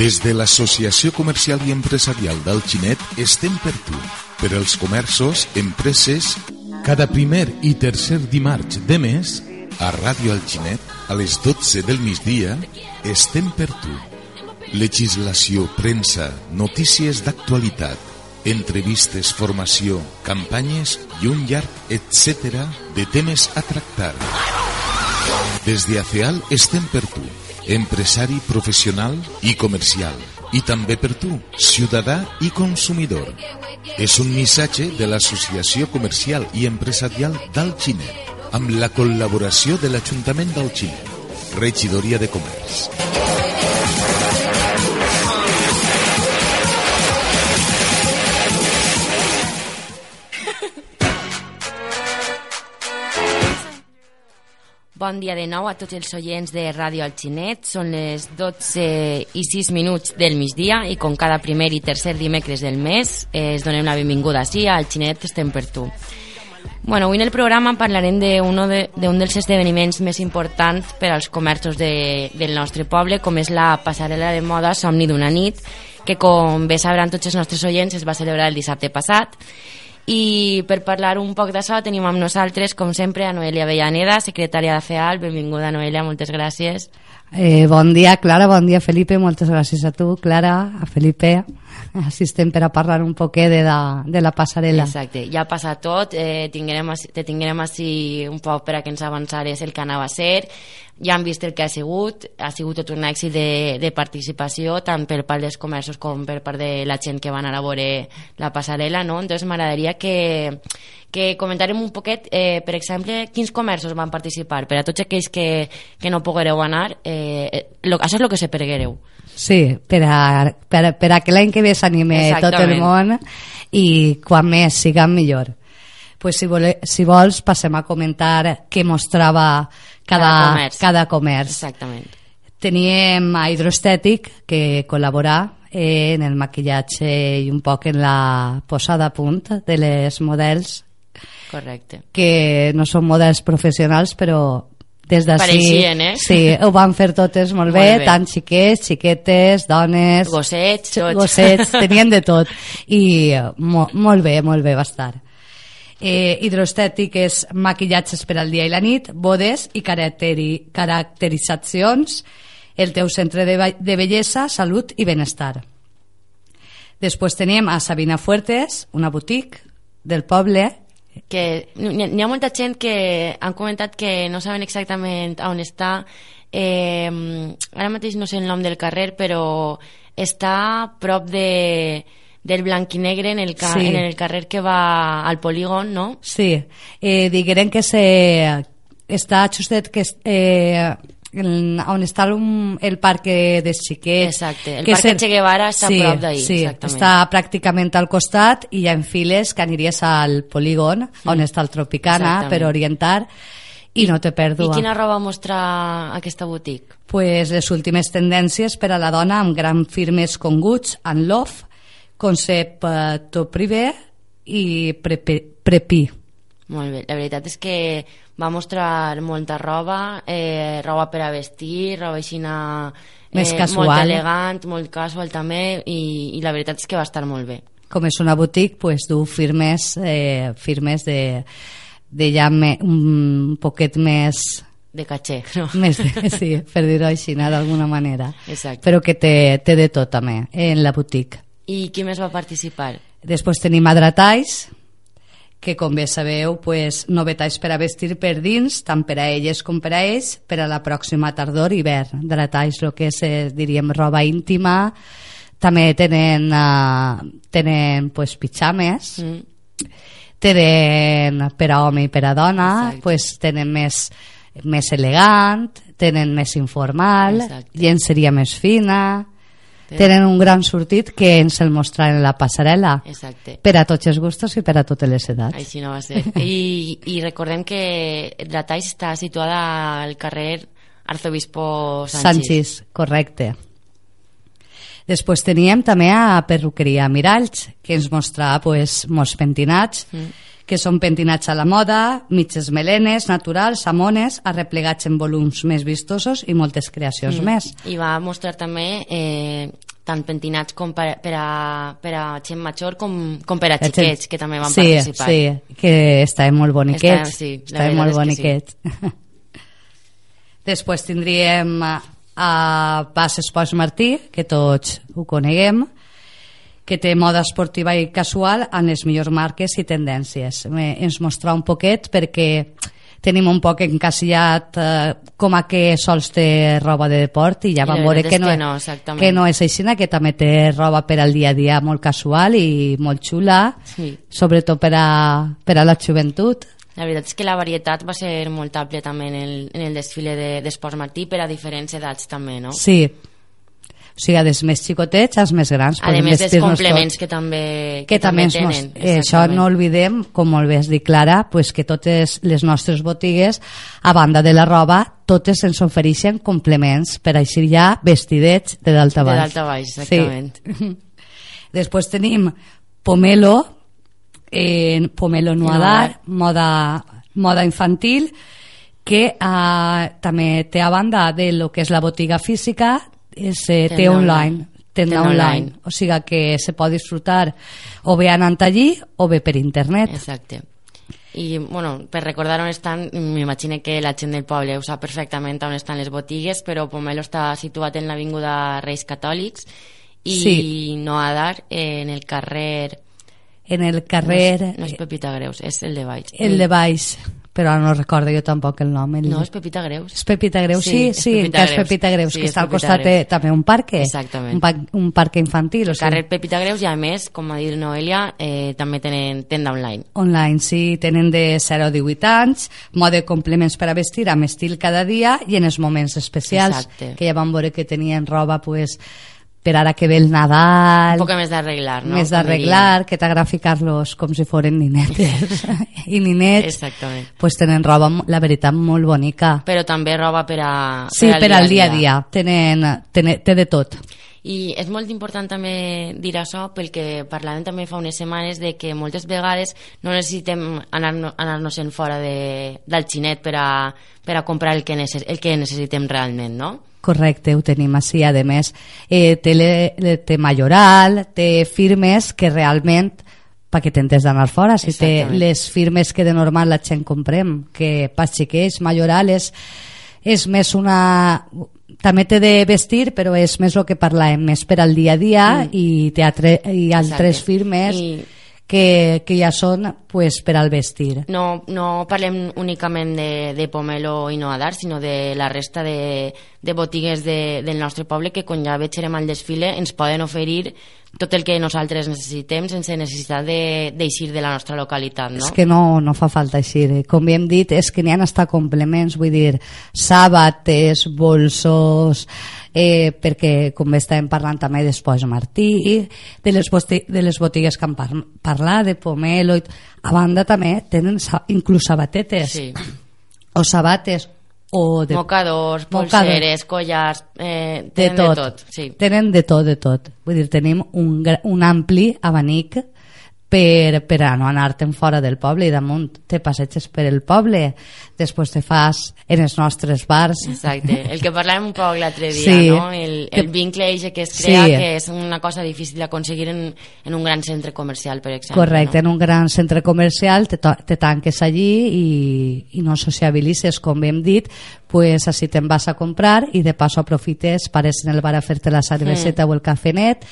Des de l'Associació Comercial i Empresarial del Xinet estem per tu. Per als comerços, empreses, cada primer i tercer dimarts de mes, a Ràdio Alginet, a les 12 del migdia, estem per tu. Legislació, premsa, notícies d'actualitat, entrevistes, formació, campanyes i un llarg etc de temes a tractar. Des de ACEAL estem per tu, empresari professional i comercial, i també per tu, ciutadà i consumidor. És un missatge de l'Associació Comercial i Empresarial d'Alginet, amb la col·laboració de l'Ajuntament d'Alginet, Regidoria de Comerç. Bon dia de nou a tots els oients de Ràdio Alginet. Són les 12 i 6 minuts del migdia i com cada primer i tercer dimecres del mes eh, es donem la benvinguda així a Alginet estem per tu. Bueno, avui en el programa parlarem d'un de, de, dels esdeveniments més importants per als comerços de, del nostre poble, com és la passarel·la de moda Somni d'una nit, que com bé sabran tots els nostres oients es va celebrar el dissabte passat i per parlar un poc d'això tenim amb nosaltres, com sempre, a Noelia Avellaneda, secretària de FEAL. Benvinguda, Noelia, moltes gràcies. Eh, bon dia, Clara, bon dia, Felipe. Moltes gràcies a tu, Clara, a Felipe, assistent per a parlar un poquet de la, de la passarel·la. Exacte, ja ha passat tot, eh, tinguerem, te tinguerem així un poc per a que ens avançares el que anava a ser, ja han vist el que ha sigut, ha sigut tot un èxit de, de participació, tant per part dels comerços com per part de la gent que va anar a veure la passarel·la, no? Entonces m'agradaria que, que comentarem un poquet, eh, per exemple, quins comerços van participar, per a tots aquells que, que no poguereu anar, eh, lo, això és el que se perguereu. Sí, per a, per, a, per a que l'any que ve s'anime tot el món i quan més siga millor pues si, vole, si vols passem a comentar què mostrava cada, cada comerç. Cada comerç. Exactament. Teníem a Hidroestètic que col·laborà eh, en el maquillatge i un poc en la posada a punt de les models Correcte. que no són models professionals però des d'ací eh? sí, ho van fer totes molt, molt bé, bé, tant xiquets, xiquetes, dones gossets, tots. gossets, tenien de tot i mo, molt bé, molt bé va estar eh, hidroestètiques, maquillatges per al dia i la nit, bodes i caracteri, caracteritzacions, el teu centre de, de bellesa, salut i benestar. Després teníem a Sabina Fuertes, una boutique del poble, que n'hi ha molta gent que han comentat que no saben exactament on està eh, ara mateix no sé el nom del carrer però està prop de del blanc i negre en el, ca sí. en el carrer que va al polígon, no? Sí, eh, digueren que se, està justet que eh, on està el, el parc dels xiquets exacte, el parc Che Guevara està sí, a prop d'ahir sí, està pràcticament al costat i hi ha files que aniries al polígon mm. on està el Tropicana exactament. per orientar i no te perdo. I quina roba mostra aquesta botiga? Pues les últimes tendències per a la dona amb gran firmes conguts, en Love, concepte privé i prepi. Molt bé, la veritat és que va mostrar molta roba, eh, roba per a vestir, roba així eh, Més casual. molt elegant, molt casual també, i, i la veritat és que va estar molt bé. Com és una boutique, pues, du firmes, eh, firmes de, de ja me, un poquet més de caché, no? Més de, sí, per dir-ho així, d'alguna manera. Exacte. Però que té, té de tot també en la boutique. I qui més va participar? Després tenim Adratais, que com bé sabeu, pues, novetats per a vestir per dins, tant per a elles com per a ells, per a la pròxima tardor i hivern. Adratais, el que és, eh, diríem, roba íntima, també tenen, uh, tenen pues, pitjames, mm. tenen per a home i per a dona, Exacte. pues, tenen més, més elegant, tenen més informal, Exacte. llenceria més fina, tenen un gran sortit que ens el mostraran la passarel·la. Exacte. per a tots els gustos i per a totes les edats. Així no va ser. I, i recordem que la Taix està situada al carrer Arzobispo Sánchez. Sánchez, correcte. Després teníem també a Perruqueria Miralls que ens mostrava pues, molts pentinats. Mm que són pentinats a la moda, mitges melenes, naturals, samones, arreplegats en volums més vistosos i moltes creacions mm. més. I va mostrar també eh, tant pentinats com per, per, a, per a gent major com, com per a xiquets, que també van sí, participar. Sí, que estaven molt boniquets. Estaven- sí, estaven molt que sí. boniquets. Després tindríem a, a Pas Esports Martí, que tots ho coneguem, que té moda esportiva i casual amb les millors marques i tendències. Eh, Ens mostra un poquet perquè tenim un poc encasillat eh, com a que sols té roba de deport i ja vam veure que no, que no, exactament. que no és així, que també té roba per al dia a dia molt casual i molt xula, Sí. sobretot per a, per a la joventut. La veritat és que la varietat va ser molt àmplia també en el, en el desfile de- d'Esports de, Martí per a diferents edats també, no? Sí, o sigui, des més xicotets als més grans. A més dels complements tots. que també, que també ens mos- tenen. eh, això no oblidem, com molt bé has dit Clara, pues que totes les nostres botigues, a banda de la roba, totes ens ofereixen complements per així ja vestidets de d'alta De baix. d'alta baix, exactament. Sí. Després tenim Pomelo, eh, Pomelo Noadar, moda, moda infantil, que eh, també té a banda de lo que és la botiga física, és, eh, té online, tenda online. online. O sigui que se pot disfrutar o bé anant allí o bé per internet. Exacte. I, bueno, per recordar on estan, m'imagino que la gent del poble ho sap perfectament on estan les botigues, però Pomelo està situat en l'avinguda Reis Catòlics i Sí. Noadar eh, en el carrer... En el No carrer, és, no és Pepita Greus, és el de baix. el de baix, però ara no recordo jo tampoc el nom. El... No, és Pepita Greus. És Pepita Greus, sí, Sí, és sí, Pepita que és Greus. Pepita Greus, Sí, que està al costat de, també un parc, un, parc, un parc infantil, o sigui, Carrer Pepita Greus i a més, com ha dit Noelia, eh, també tenen tenda online. online, sí, tenen de 0 a 18 anys, mode complements per a vestir amb estil cada dia i en els moments especials, Exacte. que ja vam veure que tenien roba pues, per ara que ve el Nadal, Un poc més d'arreglar, no? més d'arreglar, que t'agrada ficar-los com si foren ninetes i ninets, Exactament. pues tenen roba, la veritat, molt bonica. Però també roba per a... Sí, per al dia a dia, tenen, tenen, té de tot. I és molt important també dir això perquè parlàvem també fa unes setmanes de que moltes vegades no necessitem anar-nos anar en fora de, del xinet per a, per a comprar el que, necess, el que necessitem realment, no? Correcte, ho tenim així. A més, eh, té, le, té majoral, té firmes que realment perquè t'entes d'anar fora, si té les firmes que de normal la gent comprem, que pas xiquets, majoral, és, és més una... També té de vestir, però és més el que parlàvem, més per al dia a dia mm. i, té altre, i altres Exacte. firmes I que, que ja són pues, per al vestir. no, no parlem únicament de, de Pomelo i Noadar, sinó de la resta de, de botigues de, del nostre poble que quan ja veurem al desfile ens poden oferir tot el que nosaltres necessitem sense necessitat de- d'eixir de, de la nostra localitat, no? És que no, no fa falta així. Com hem dit, és que n'hi ha hasta complements, vull dir, sàbates, bolsos, eh, perquè com estàvem parlant també després Martí, de les, de les botigues que han par parlat, de Pomelo, i... a banda també tenen sa inclús sabatetes, Sí. o sabates, o de, Mocadors, Mocador. polseres, collars, eh, de tenen tot. de tot. Sí. Tenen de tot, de tot. Vull dir, tenim un, un ampli abanic per, per a no anar-te'n fora del poble i damunt te passeges per el poble, després te fas en els nostres bars. Exacte, el que parlàvem un poc l'altre dia, Sí. no? El, el Que- vincle que es crea, Sí. que és una cosa difícil d'aconseguir en, en un gran centre comercial, per exemple. Correcte, no? en un gran centre comercial te, te tanques allí i, i no sociabilitzes, com hem dit, pues així te'n vas a comprar i de passo aprofites, pares en el bar a fer-te la cerveseta o el cafenet,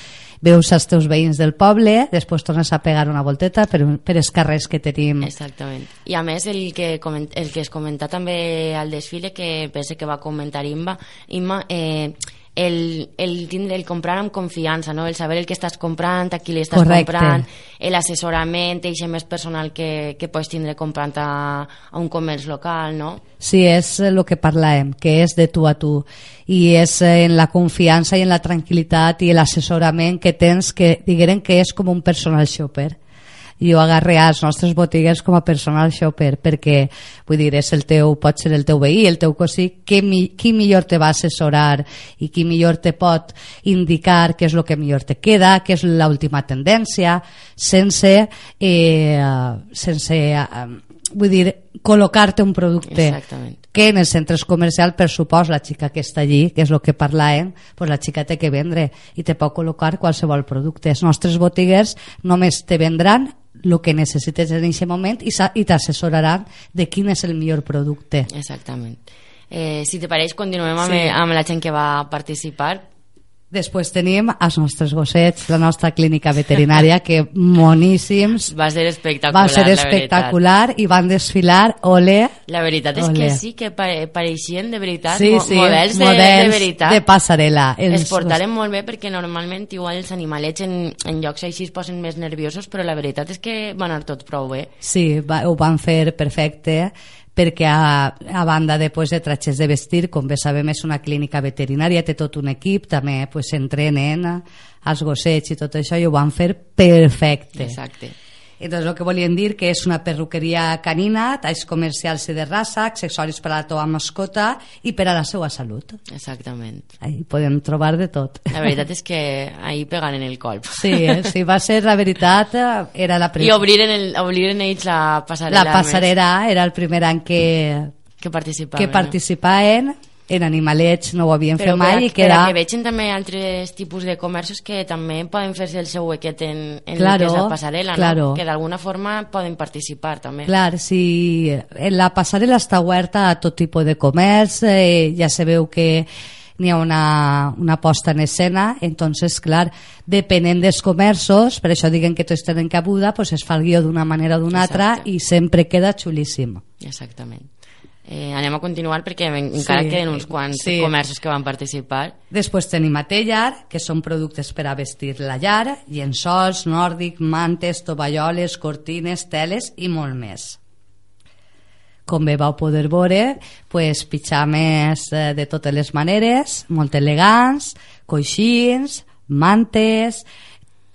veus els teus veïns del poble, després tornes a pegar una volteta per, per els carrers que tenim. Exactament. I a més, el que, coment, el que es comenta també al desfile, que pense que va comentar Imma, Imma eh, el, el tindre el comprar amb confiança, no? el saber el que estàs comprant, a qui li estàs Correcte. comprant, l'assessorament, i més personal que, que pots tindre comprant a, a un comerç local, no? Sí, és el que parlàvem, que és de tu a tu i és eh, en la confiança i en la tranquil·litat i l'assessorament que tens que digueren que és com un personal shopper jo agarré a les nostres botigues com a personal shopper perquè vull dir, és el teu, pot ser el teu veí, el teu cosí, qui, mi, qui millor te va assessorar i qui millor te pot indicar què és el que millor te queda, què és l'última tendència, sense, eh, sense eh, vull dir, col·locar-te un producte Exactament. que en els centres comercials, per supost, la xica que està allí, que és el que parlàvem, pues la xica té que vendre i te pot col·locar qualsevol producte. Els nostres botiguers només te vendran el que necessites en aquest moment i, i t'assessoraran de quin és el millor producte. Exactament. Eh, si te pareix, continuem amb, sí. amb la gent que va participar. Després tenim els nostres gossets, la nostra clínica veterinària, que moníssims. Va ser espectacular, Va ser espectacular i van desfilar, ole. La veritat és ole. que sí, que pareixien de veritat sí, sí, models, de, models de veritat. de passarel·la. Els, es portaren molt bé perquè normalment igual els animalets en, en llocs així es posen més nerviosos, però la veritat és que van anar tot prou bé. Sí, va, ho van fer perfecte perquè a, a banda de, pues, de tratges de vestir, com bé sabem és una clínica veterinària, té tot un equip, també pues, els gossets i tot això, i ho van fer perfecte. Exacte. Entonces, el que volien dir que és una perruqueria canina, talls comercials i de raça, accessoris per a la teva mascota i per a la seva salut. Exactament. Ahí podem trobar de tot. La veritat és que ahí pegaren el colp. Sí, eh? sí, va ser la veritat, era la primera... I obriren, el, obriren ells la passarel·la. La passarel·la era el primer any que, que participaven. Que participaven en animalets no ho havien Però fet mai i que era... que vegin també altres tipus de comerços que també poden fer-se el seu huequet en, en claro, el que és la passarel·la claro. no? que d'alguna forma poden participar també clar, si la passarel·la està oberta a tot tipus de comerç eh, ja sabeu que n'hi ha una, una posta en escena, entonces, clar, depenent dels comerços, per això diguen que tots tenen cabuda, pues es fa el guió d'una manera o d'una altra i sempre queda xulíssim. Exactament. Eh, anem a continuar perquè encara sí, queden uns quants sí. comerços que van participar. Després tenim a Tellar, que són productes per a vestir la llar, llençols, nòrdic, mantes, tovalloles, cortines, teles i molt més. Com bé vau poder veure, pues, pitjames eh, de totes les maneres, molt elegants, coixins, mantes,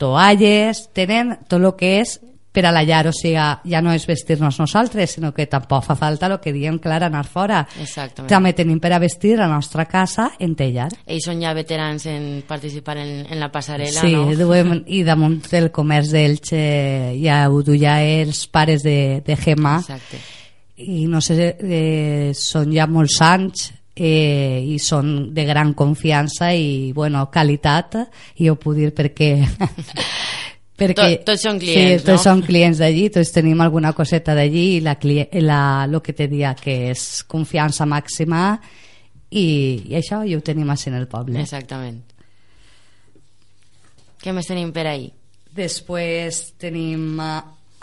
toalles, tenen tot el que és per a la llar, o sigui, ja no és vestir-nos nosaltres, sinó que tampoc fa falta el que diem, clar, anar fora. Exactament. També tenim per a vestir la nostra casa en tellar. Ells són ja veterans en participar en, en la passarel·la, sí, no? Sí, duem, i damunt del comerç d'Elx ja ho duia els pares de, de Gemma. Exacte. I no sé, eh, són ja molts anys eh, i són de gran confiança i bueno, qualitat i ho puc dir perquè perquè Tot, tots són clients, sí, tots no? són clients d'allí, tots tenim alguna coseta d'allí i la, la, el que te dia que és confiança màxima i, i això ja ho tenim així en el poble. Exactament. Què més tenim per ahir? Després tenim a,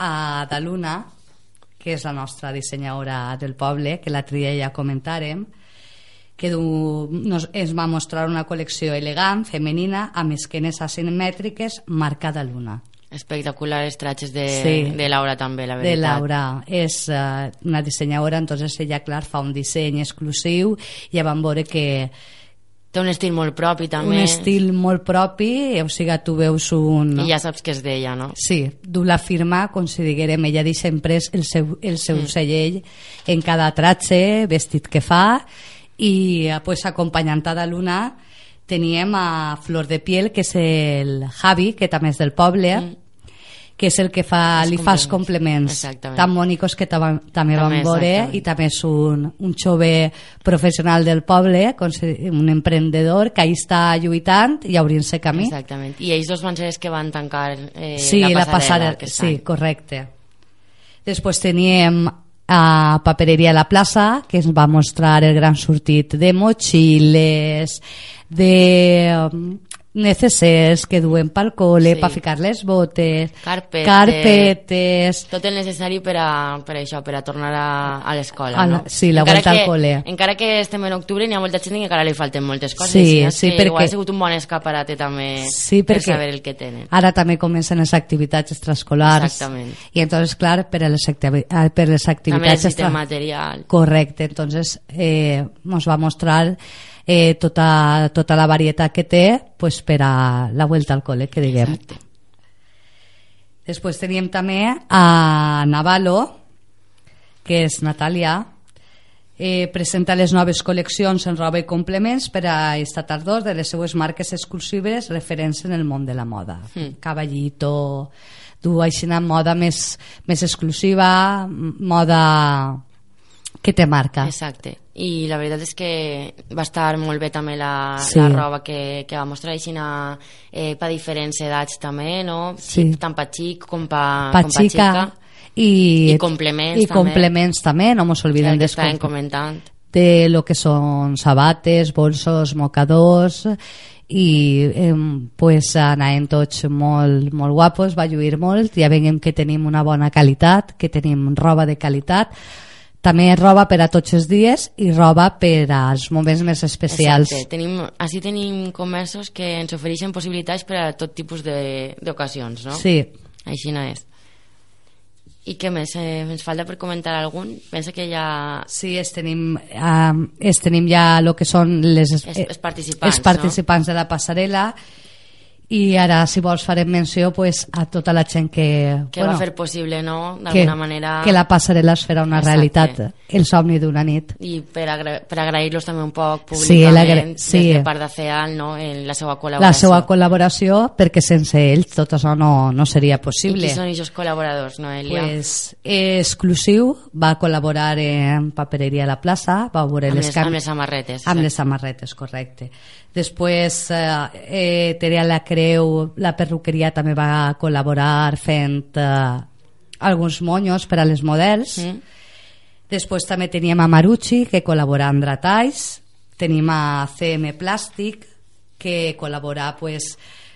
a Daluna, que és la nostra dissenyadora del poble, que la tria ja comentàrem, que nos, ens va mostrar una col·lecció elegant, femenina, amb esquenes asimètriques, marcada luna. Espectacular els tratges de, sí, de Laura també, la veritat. De Laura. És uh, una dissenyadora, entonces ella, clar, fa un disseny exclusiu. Ja vam veure que Té un estil molt propi, també. Un estil molt propi, o sigui, tu veus un... I ja saps que és d'ella, no? Sí, du la firma, com si diguérem, ella deixa imprès el seu, el seu mm. cellell en cada tratge, vestit que fa, i eh, pues, acompanyant a Luna teníem a Flor de Piel que és el Javi, que també és del poble mm. que és el que fa, li fa els complements tan bonicos que també, també vam veure i també és un, un jove professional del poble un emprendedor que ahí està lluitant i obrint-se camí. Exactament. i ells dos van ser els que van tancar eh, sí, la passarel·la, la sí, correcte. Després teníem a Papereria La Plaça, que ens va mostrar el gran sortit de motxilles, de um, necessers que duen pel col·le, sí. per ficar les botes, carpetes, carpetes... Tot el necessari per a, per a això, per a tornar a, a l'escola, no? Sí, la encara vuelta que, al col·le. Encara que estem en octubre, n'hi ha molta gent que encara li falten moltes coses. Sí, sí, perquè... Igual ha sigut un bon escaparate també sí, per saber el que tenen. Ara també comencen les activitats extraescolars. Exactament. I entonces, clar, per a les, activi per les activitats... També necessitem extra... material. Correcte, entonces eh, va mostrar eh, tota, tota la varietat que té pues, per a la vuelta al col·le, que diguem. Exacte. Després teníem també a Navalo, que és Natàlia, eh, presenta les noves col·leccions en roba i complements per a esta tardor de les seues marques exclusives referents en el món de la moda. Mm. Caballito, du així una moda més, més exclusiva, moda que te marca. Exacte. I la veritat és que va estar molt bé també la, Sí. la roba que, que va mostrar així eh, per diferents edats també, no? Sí. Tant per xic com per, Pa com per xica. xica i, I complements i també. complements també, no mos oblidem estàvem com- comentant. de lo que són sabates, bolsos, mocadors i eh, pues anàvem tots molt, molt guapos, va lluir molt, ja veiem que tenim una bona qualitat, que tenim roba de qualitat, també roba per a tots els dies i roba per als moments més especials. Exacte. Tenim, així tenim comerços que ens ofereixen possibilitats per a tot tipus de- d'ocasions, no? Sí, Així no és. I què més? Eh, ens falta per comentar algun? Pensa que ja... sí, es tenim, eh, es tenim ja el que són les, Els- els participants, els participants de la passarel·la i ara, si vols, farem menció pues, a tota la gent que... que va fer possible, no? D'alguna manera... que la passarel·la es farà una Exacte. realitat, el somni d'una nit. I per, agra per agrair-los també un poc Sí, públicament l'agra- sí. des de part de CEAL, no? En la seva col·laboració. La seva col·laboració, perquè sense ells tot això no, no seria I possible. qui són aquests col·laboradors, Noelia? Pues, exclusiu va col·laborar en papereria a la plaça, va veure amb, les, les, amb les samarretes. amb les samarretes, correcte. Després, eh, eh, Terea la Creu, la perruqueria també va col·laborar fent eh, alguns monyos per a les models. Mm? Després també teníem a Marucci, que col·labora amb Dratalls. Tenim a CM Plàstic, que col·labora pues,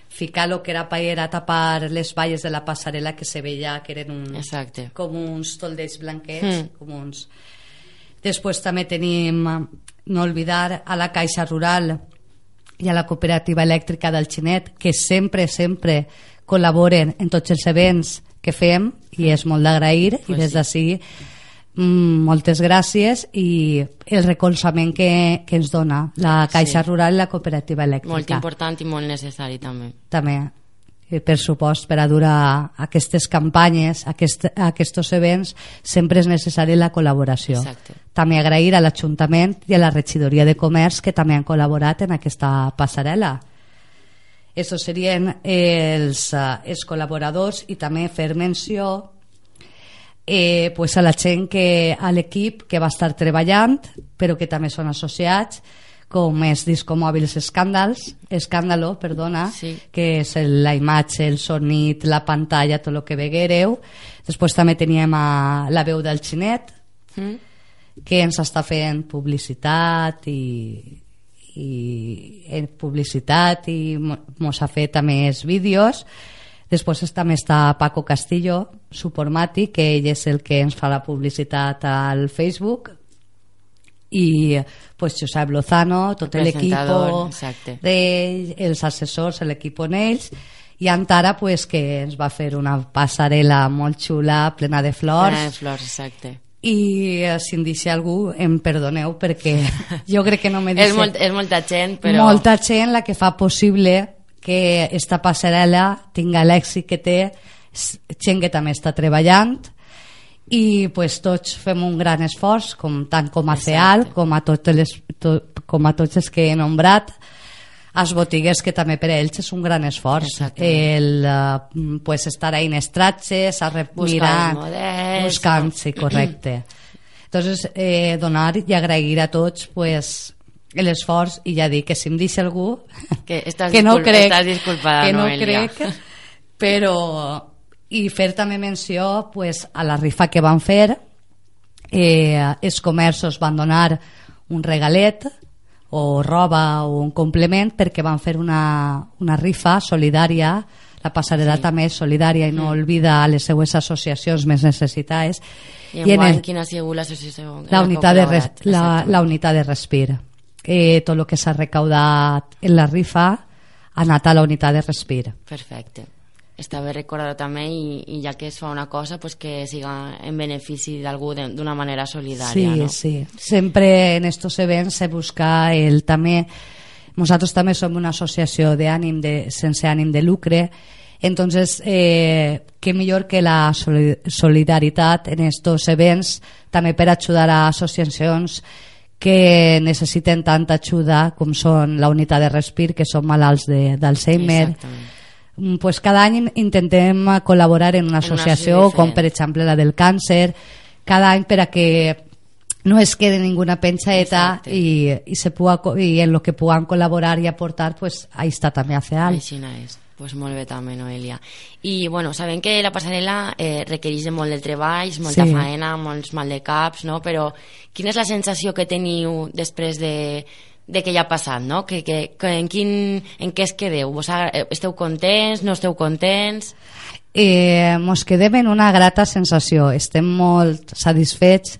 ficar lo que era paella a tapar les valles de la passarel·la que se veia que eren un, Exacte. com uns toldells blanquets, Mm. com uns... Després també tenim, no oblidar, a la Caixa Rural i a la Cooperativa Elèctrica del Xinet, que sempre, sempre col·laboren en tots els events que fem i és molt d'agrair Pues i des sí. d'ací mm, moltes gràcies i el recolzament que, que ens dona la Caixa Sí. Rural i la Cooperativa Elèctrica Molt important i molt necessari també. també per supost per a durar aquestes campanyes aquest, aquests events sempre és necessari la col·laboració Exacte. també agrair a l'Ajuntament i a la Regidoria de Comerç que també han col·laborat en aquesta passarel·la Estos serien els, eh, els col·laboradors i també fer menció eh, pues a la gent que a l'equip que va estar treballant però que també són associats com és Discomòbils Escàndals Escàndalo, perdona Sí. que és el, la imatge, el sonit la pantalla, tot el que veguereu després també teníem a la veu del xinet Mm? que ens està fent publicitat i, i en publicitat i mo- mos ha fet també els vídeos després es- també està Paco Castillo Supermati, que ell és el que ens fa la publicitat al Facebook i pues, Josep Lozano, tot l'equip Presentador, exacte. d'ell, els assessors, l'equip on ells i Antara pues, que ens va fer una passarel·la molt xula, plena de flors Plena de flors, exacte. i eh, si em deixa algú em perdoneu perquè jo crec que no me És, deixa molt, és molta gent, però... molta gent la que fa possible que esta passarel·la tinga l'èxit que té gent que també està treballant i pues, tots fem un gran esforç com, tant com a Exacte. CEAL com a, totes les, to, com a tots els que he nombrat als botiguers que també per a ells és un gran esforç Exactament. el uh, pues, estar ahí en estratges a els models, buscant, no? sí, correcte entonces eh, donar i agrair a tots pues, l'esforç i ja dic que si em deixa algú Que estàs, que no crec estàs disculpada, que no Noelia. crec però i fer també menció pues, a la rifa que van fer eh, els comerços van donar un regalet o roba o un complement perquè van fer una, una rifa solidària la passarel·la Sí. també és solidària i no oblida les seues associacions més necessitades I en enguany, el- quina ha sigut l'associació? la unitat de, res, la, la unitat de Respir eh, tot el que s'ha recaudat en la rifa ha anat a la unitat de Respir Perfecte. Està bé recordar-ho també i, i ja que es fa una cosa pues que siga en benefici d'algú de- d'una manera solidària, sí, no? sí. sempre en estos events se busca el també nosaltres també som una associació de ànim de, sense ànim de lucre entonces eh, qué millor que la soli- solidaritat en estos events també per ajudar a associacions que necessiten tanta ajuda com són la unitat de respir que són malalts de- d'Alzheimer Exactament. Mm, pues cada any intentem col·laborar en una una associació associació com per exemple la del càncer cada any per a que no es quede ninguna penchaeta y, y, se pueda, y en lo que puedan colaborar y aportar, pues ahí está també a FEAL. Així és. Pues molt bé també, Noelia. I, bueno, sabem que la passarel·la eh, requereix de molt de treballs, molta sí. faena, molts mal de caps, no? Però quina és la sensació que teniu després de, de que ja ha passat, no? Que, que, que en, quin, en què es quedeu? Vos esteu contents, no esteu contents? Eh, mos quedem en una grata sensació. Estem molt satisfets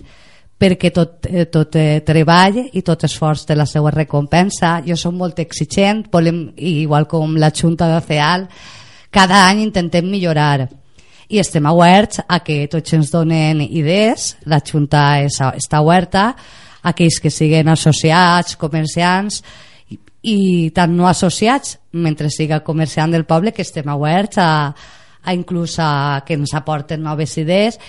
perquè tot, eh, tot eh, treball i tot esforç de la seva recompensa. Jo som molt exigent, volem, igual com la Junta de CEAL, cada any intentem millorar i estem oberts a que tots ens donen idees, la Junta és, està oberta, aquells que siguin associats, comerciants i, i tant no associats, mentre siga comerciant del poble, que estem oberts a, a inclús a que ens aporten noves idees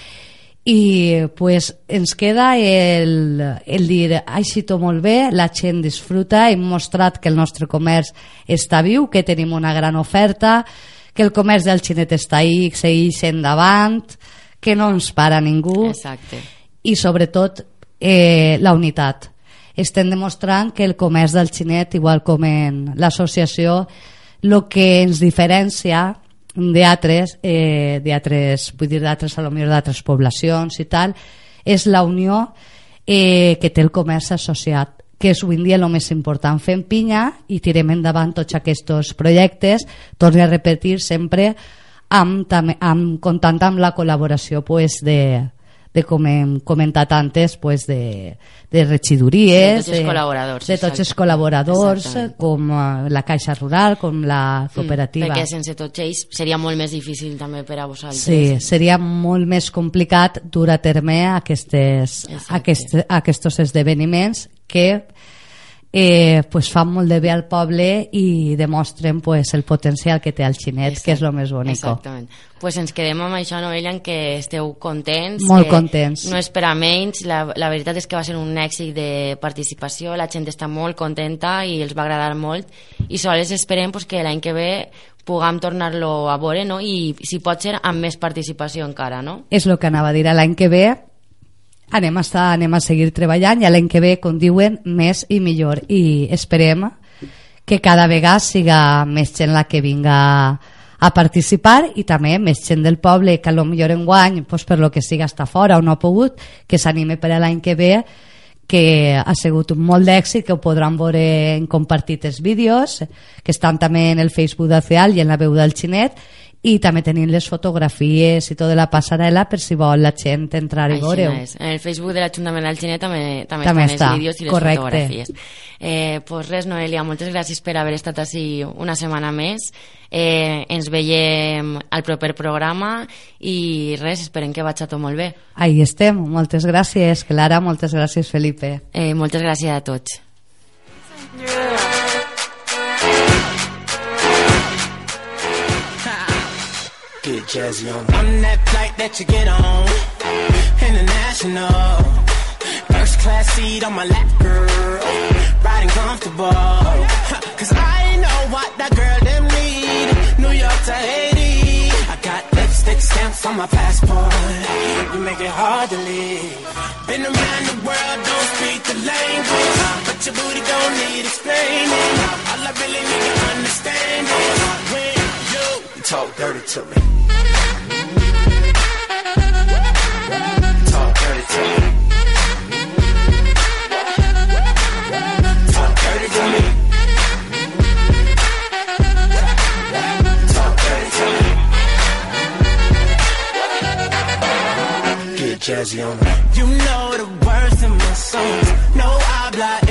i pues, ens queda el, el dir així tot molt bé, la gent disfruta, hem mostrat que el nostre comerç està viu, que tenim una gran oferta, que el comerç del xinet està ahí, segueix endavant, que no ens para ningú Exacte. i sobretot eh, la unitat. Estem demostrant que el comerç del xinet, igual com en l'associació, el que ens diferencia d'altres, eh, d'altres, vull dir d'altres, a lo millor d'altres poblacions i tal, és la unió eh, que té el comerç associat que és avui dia el més important. Fem pinya i tirem endavant tots aquests projectes, torno a repetir sempre, amb, amb, comptant amb la col·laboració pues, de, de com hem comentat antes, pues de, de regidories, de tots els col·laboradors, de tots els col·laboradors com eh, la Caixa Rural, com la mm, cooperativa. Mm, perquè sense tots ells seria molt més difícil també per a vosaltres. Sí, seria molt més complicat dur a terme aquestes, aquest, aquests esdeveniments que eh, pues fan molt de bé al poble i demostren pues, el potencial que té el xinet, Exacte. que és el més bonic. Exactament. Pues ens quedem amb això, Noelia, en que esteu contents. Molt contents. No és per a menys, la, la veritat és que va ser un èxit de participació, la gent està molt contenta i els va agradar molt i sols esperem pues, que l'any que ve puguem tornar-lo a veure no? i si pot ser amb més participació encara. No? És el que anava a dir, l'any que ve anem a, estar, anem a seguir treballant i l'any que ve, com diuen, més i millor. I esperem que cada vegada siga més gent la que vinga a participar i també més gent del poble que a lo millor en guany, pues, per lo que siga està fora o no ha pogut, que s'anime per l'any que ve que ha sigut un molt d'èxit, que ho podran veure en compartits vídeos, que estan també en el Facebook de CEAL i en la veu del Xinet, i també tenim les fotografies i tota la passarel·la per si vol la gent entrar i veure En el Facebook de l'Ajuntament d'Alginet també, també, també estan els vídeos i les correcte. fotografies. Eh, pues res, Noelia, moltes gràcies per haver estat així una setmana més. Eh, ens veiem al proper programa i res, esperem que vagi tot molt bé. Ahí estem, moltes gràcies, Clara, moltes gràcies, Felipe. Eh, moltes gràcies a tots. Yeah. Get jazzy on. On that flight that you get on, international. First class seat on my lap, girl. Riding comfortable. Cause I know what that girl them need. New York to Haiti. I got lipstick stamps on my passport. You make it hard to leave. Been around the world, don't speak the language. But your booty don't need explaining. All I really need to understand Talk dirty to me. Talk dirty to me. Talk dirty to me. Talk dirty to me. Get jazzy on me. You know the words in my songs. No, I block.